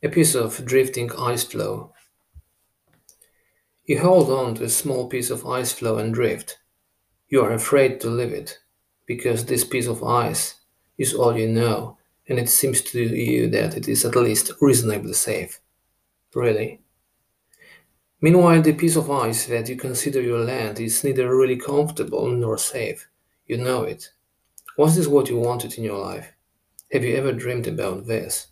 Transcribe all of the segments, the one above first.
A piece of drifting ice floe. You hold on to a small piece of ice floe and drift. You are afraid to leave it, because this piece of ice is all you know, and it seems to you that it is at least reasonably safe. Really. Meanwhile, the piece of ice that you consider your land is neither really comfortable nor safe. You know it. Was this what you wanted in your life? Have you ever dreamed about this?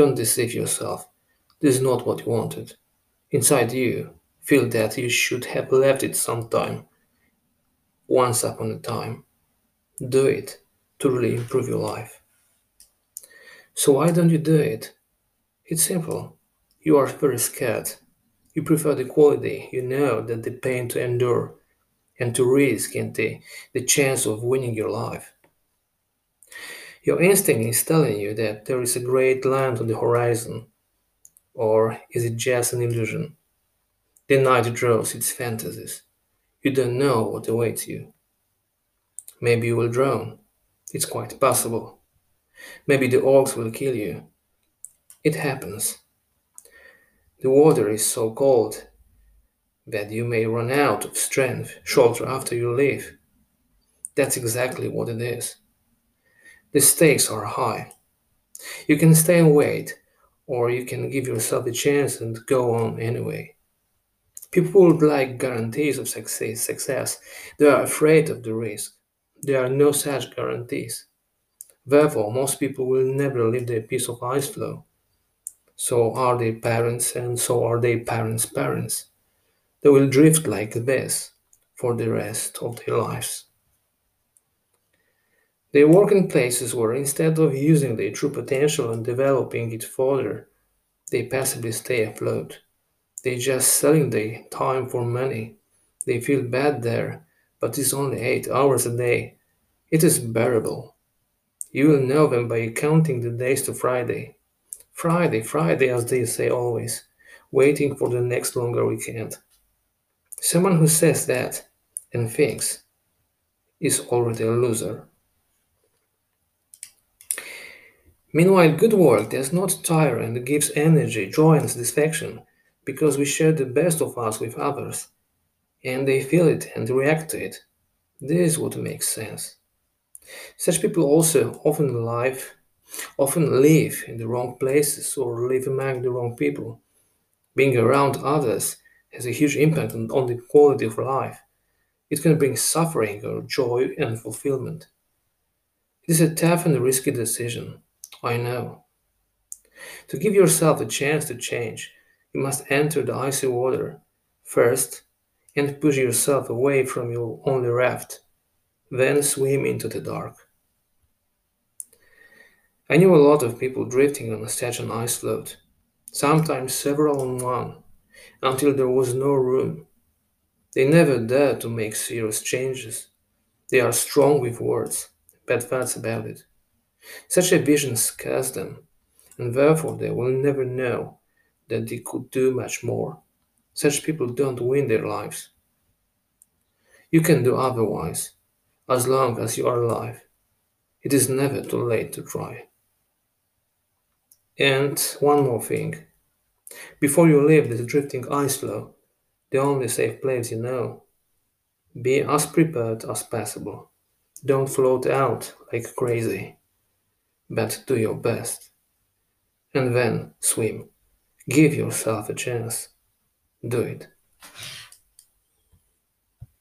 Don't deceive yourself. This is not what you wanted. Inside you, feel that you should have left it sometime, once upon a time. Do it to really improve your life. So why don't you do it? It's simple. You are very scared. You prefer the quality, you know that the pain to endure and to risk and the, the chance of winning your life. Your instinct is telling you that there is a great land on the horizon. Or is it just an illusion? The night draws its fantasies. You don't know what awaits you. Maybe you will drown. It's quite possible. Maybe the orcs will kill you. It happens. The water is so cold that you may run out of strength shortly after you leave. That's exactly what it is. The stakes are high. You can stay and wait, or you can give yourself a chance and go on anyway. People would like guarantees of success. success. They are afraid of the risk. There are no such guarantees. Therefore, most people will never leave their piece of ice floe. So are their parents, and so are their parents' parents. They will drift like this for the rest of their lives. They work in places where instead of using their true potential and developing it further, they passively stay afloat. They just selling their time for money. They feel bad there, but it's only eight hours a day. It is bearable. You will know them by counting the days to Friday. Friday, Friday, as they say always, waiting for the next longer weekend. Someone who says that and thinks is already a loser. Meanwhile, good work does not tire and gives energy, joy, and satisfaction because we share the best of us with others and they feel it and react to it. This is what makes sense. Such people also often live, often live in the wrong places or live among the wrong people. Being around others has a huge impact on, on the quality of life. It can bring suffering or joy and fulfillment. It is a tough and risky decision I know. To give yourself a chance to change, you must enter the icy water first and push yourself away from your only raft, then swim into the dark. I knew a lot of people drifting on such an ice float, sometimes several on one, until there was no room. They never dare to make serious changes. They are strong with words, bad thoughts about it. Such a vision scares them, and therefore they will never know that they could do much more. Such people don't win their lives. You can do otherwise, as long as you are alive. It is never too late to try. And one more thing. Before you leave this drifting ice floe, the only safe place you know, be as prepared as possible. Don't float out like crazy but do your best. And then swim. Give yourself a chance. Do it.